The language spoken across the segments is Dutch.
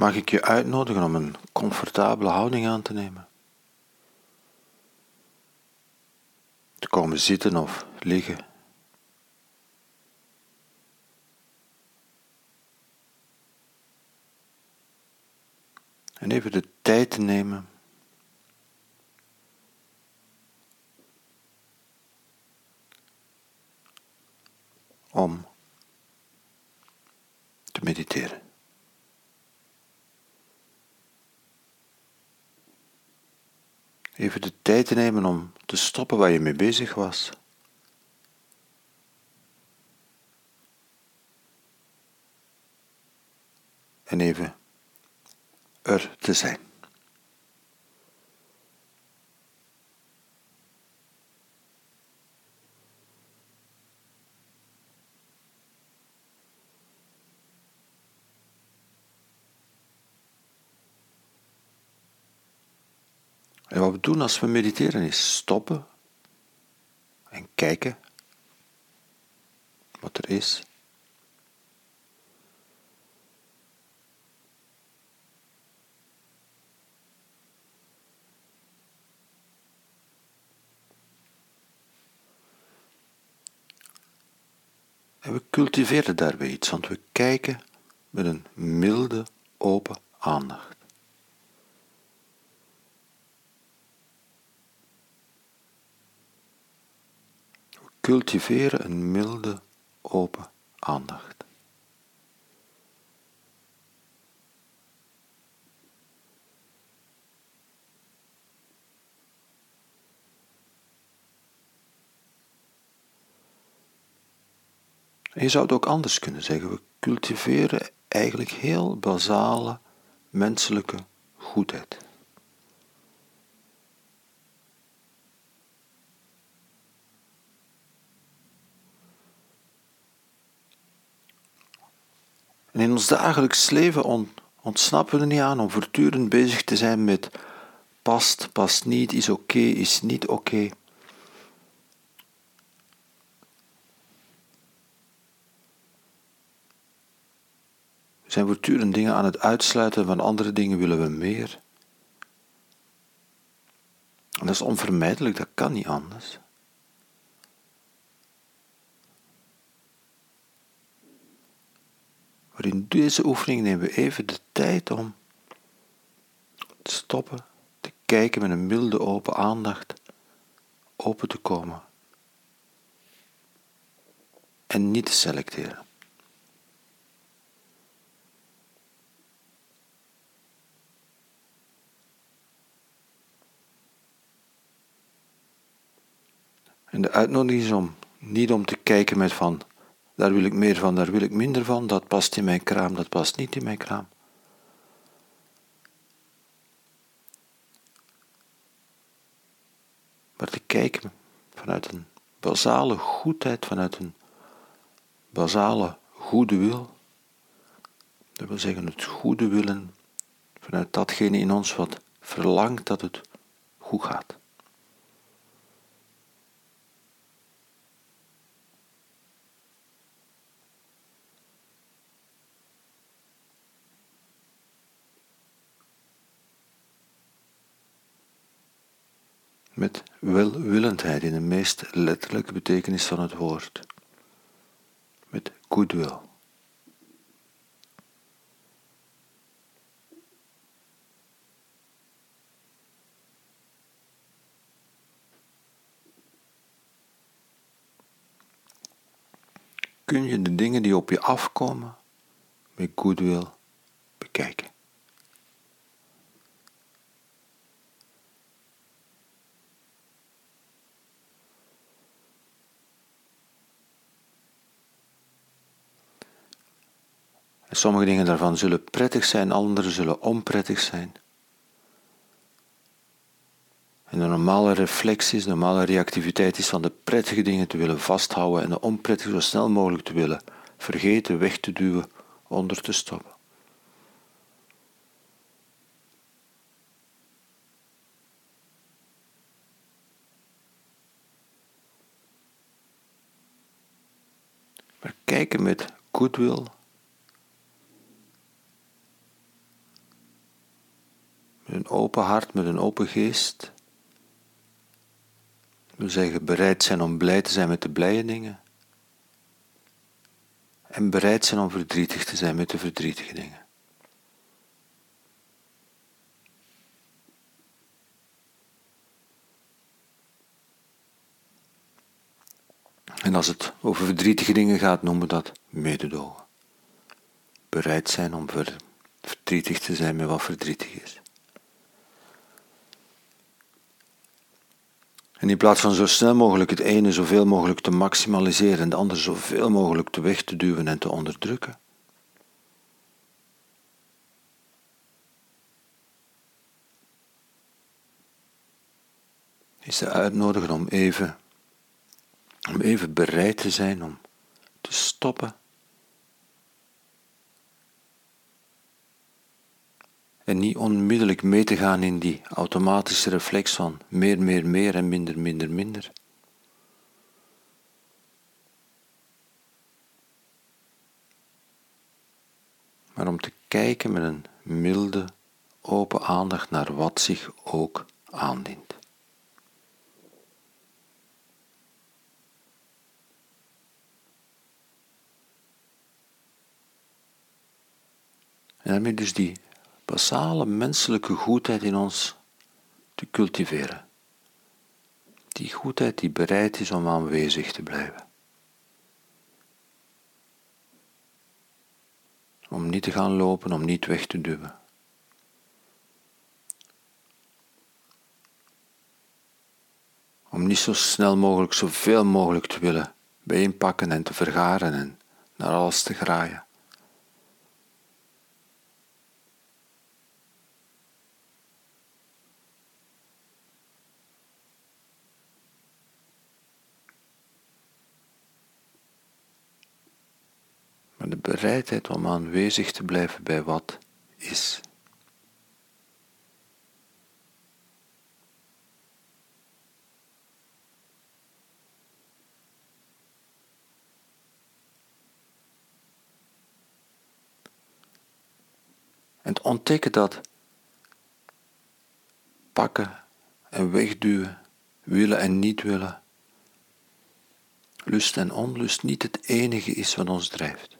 mag ik je uitnodigen om een comfortabele houding aan te nemen. Te komen zitten of liggen. En even de tijd te nemen om te mediteren. Even de tijd te nemen om te stoppen waar je mee bezig was. En even er te zijn. En wat we doen als we mediteren is stoppen en kijken wat er is. En we cultiveren daarbij iets, want we kijken met een milde, open aandacht. Cultiveren een milde, open aandacht. je zou het ook anders kunnen zeggen. We cultiveren eigenlijk heel basale menselijke goedheid. En in ons dagelijks leven ontsnappen we er niet aan om voortdurend bezig te zijn met past, past niet, is oké, is niet oké. We zijn voortdurend dingen aan het uitsluiten, van andere dingen willen we meer. En dat is onvermijdelijk, dat kan niet anders. Maar in deze oefening nemen we even de tijd om te stoppen, te kijken met een milde open aandacht, open te komen en niet te selecteren. En de uitnodiging is om niet om te kijken met van daar wil ik meer van, daar wil ik minder van. Dat past in mijn kraam, dat past niet in mijn kraam. Maar te kijken vanuit een basale goedheid, vanuit een basale goede wil. Dat wil zeggen het goede willen vanuit datgene in ons wat verlangt dat het goed gaat. met welwillendheid in de letterlijke betekenis van het woord, met goodwill. Kun je de dingen die op je afkomen met goodwill bekijken. Sommige dingen daarvan zullen prettig zijn, andere zullen onprettig zijn. En de normale reflectie, de normale reactiviteit is van de prettige dingen te willen vasthouden en de onprettige zo snel mogelijk te willen vergeten, weg te duwen, onder te stoppen. Maar kijken met goodwill open hart, met een open geest. We zeggen bereid zijn om blij te zijn met de blije dingen. En bereid zijn om verdrietig te zijn met de verdrietige dingen. En als het over verdrietige dingen gaat, noemen we dat mededogen. Bereid zijn om verdrietig te zijn met wat verdrietig is. En in plaats van zo snel mogelijk het ene zoveel mogelijk te maximaliseren en de andere zoveel mogelijk te weg te duwen en te onderdrukken, is de uitnodiging om even om even bereid te zijn om te stoppen. En niet onmiddellijk mee te gaan in die automatische reflex van meer, meer, meer en minder, minder, minder. Maar om te kijken met een milde, open aandacht naar wat zich ook aandient. En daarmee dus die basale menselijke goedheid in ons te cultiveren. Die goedheid die bereid is om aanwezig te blijven. Om niet te gaan lopen, om niet weg te duwen. Om niet zo snel mogelijk, zoveel mogelijk te willen bijeenpakken en te vergaren en naar alles te graaien. de bereidheid om aanwezig te blijven bij wat is. En ontdekken dat pakken en wegduwen, willen en niet willen, lust en onlust niet het enige is wat ons drijft.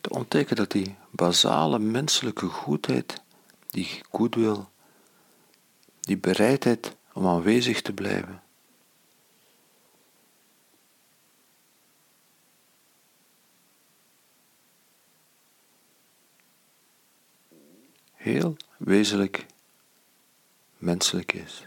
Te ontdekken dat die basale menselijke goedheid, die goodwill, die bereidheid om aanwezig te blijven, heel wezenlijk menselijk is.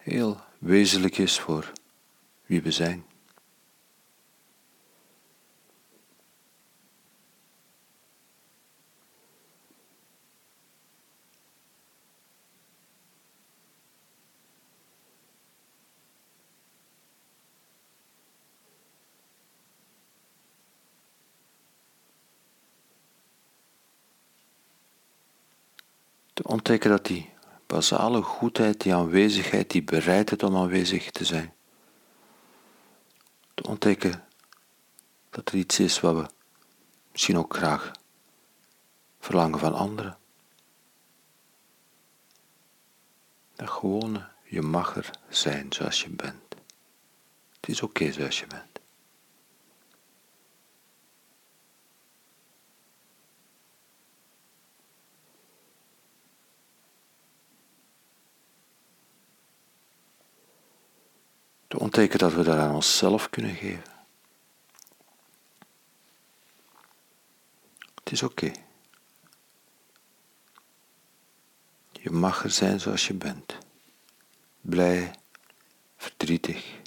Heel wezenlijk is voor wie we zijn. Ontdekken dat die basale goedheid, die aanwezigheid, die bereidheid om aanwezig te zijn. Te ontdekken dat er iets is wat we misschien ook graag verlangen van anderen. Dat gewone, je mag er zijn zoals je bent. Het is oké zoals je bent. Te ontdekken dat we dat aan onszelf kunnen geven. Het is oké. Je mag er zijn zoals je bent. Blij, verdrietig.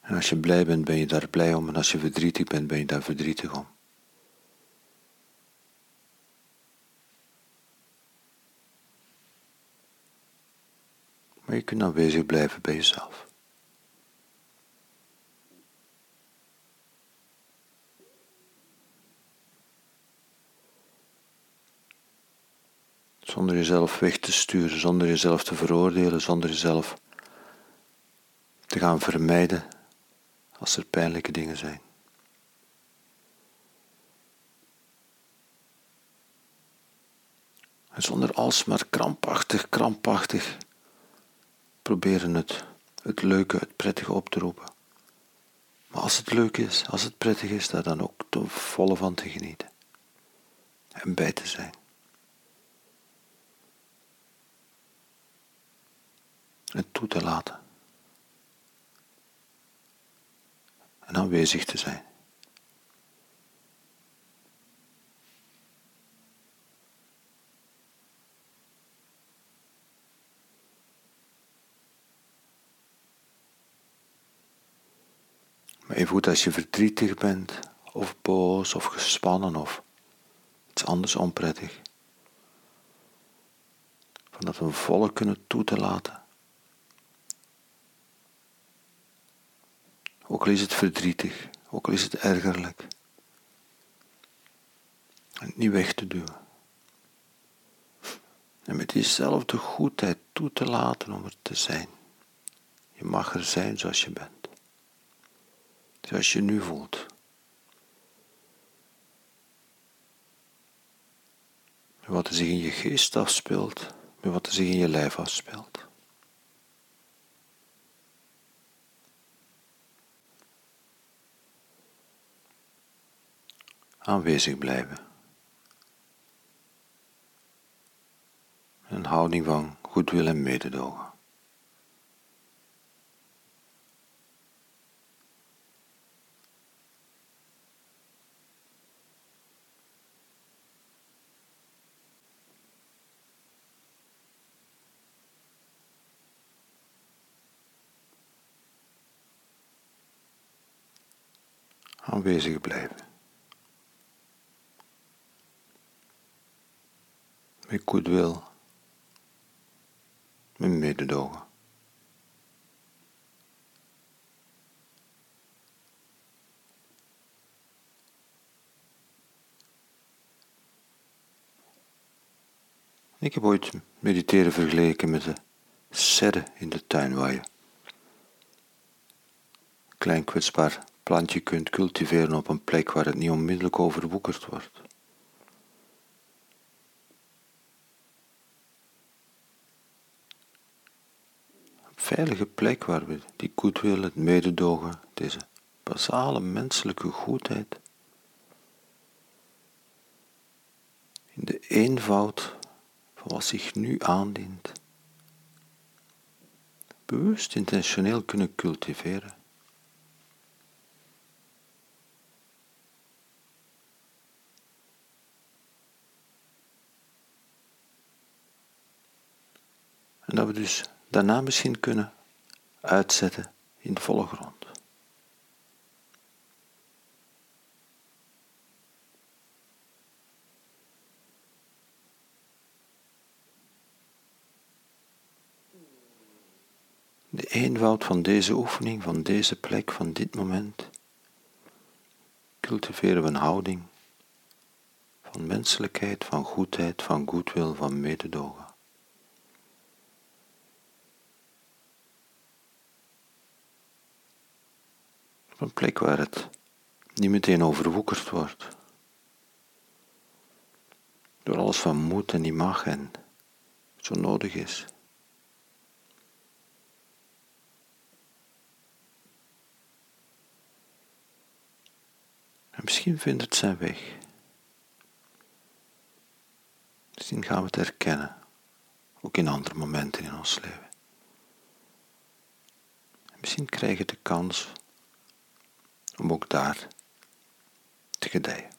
En als je blij bent, ben je daar blij om. En als je verdrietig bent, ben je daar verdrietig om. Kunt aanwezig blijven bij jezelf. Zonder jezelf weg te sturen, zonder jezelf te veroordelen, zonder jezelf te gaan vermijden als er pijnlijke dingen zijn. En zonder alsmaar krampachtig, krampachtig proberen het, het leuke, het prettige op te roepen. Maar als het leuk is, als het prettig is, daar dan ook te volle van te genieten. En bij te zijn. En toe te laten. En aanwezig te zijn. Maar even als je verdrietig bent, of boos, of gespannen, of iets anders onprettig. Van dat we volle kunnen toe te laten. Ook al is het verdrietig, ook al is het ergerlijk. Het niet weg te duwen. En met diezelfde goedheid toe te laten om er te zijn. Je mag er zijn zoals je bent zoals je nu voelt. Wat er zich in je geest afspeelt, met wat er zich in je lijf afspeelt. Aanwezig blijven. Een houding van goedwil en mededogen. Aanwezig blijven. Met goedwil, met mededogen. Ik heb ooit mediteren vergeleken met de serre in de tuin waar je klein kwetsbaar plantje kunt cultiveren op een plek waar het niet onmiddellijk overwoekerd wordt. Een veilige plek waar we die goedwil, het mededogen, deze basale menselijke goedheid, in de eenvoud van wat zich nu aandient, bewust intentioneel kunnen cultiveren. Dus daarna misschien kunnen uitzetten in de volle grond. De eenvoud van deze oefening, van deze plek, van dit moment, cultiveren we een houding van menselijkheid, van goedheid, van goedwil, van mededogen. Op een plek waar het niet meteen overwoekerd wordt. Door alles van moet en niet mag en zo nodig is. En misschien vindt het zijn weg. Misschien gaan we het herkennen, ook in andere momenten in ons leven. En misschien krijg je de kans om ook daar te gedijen.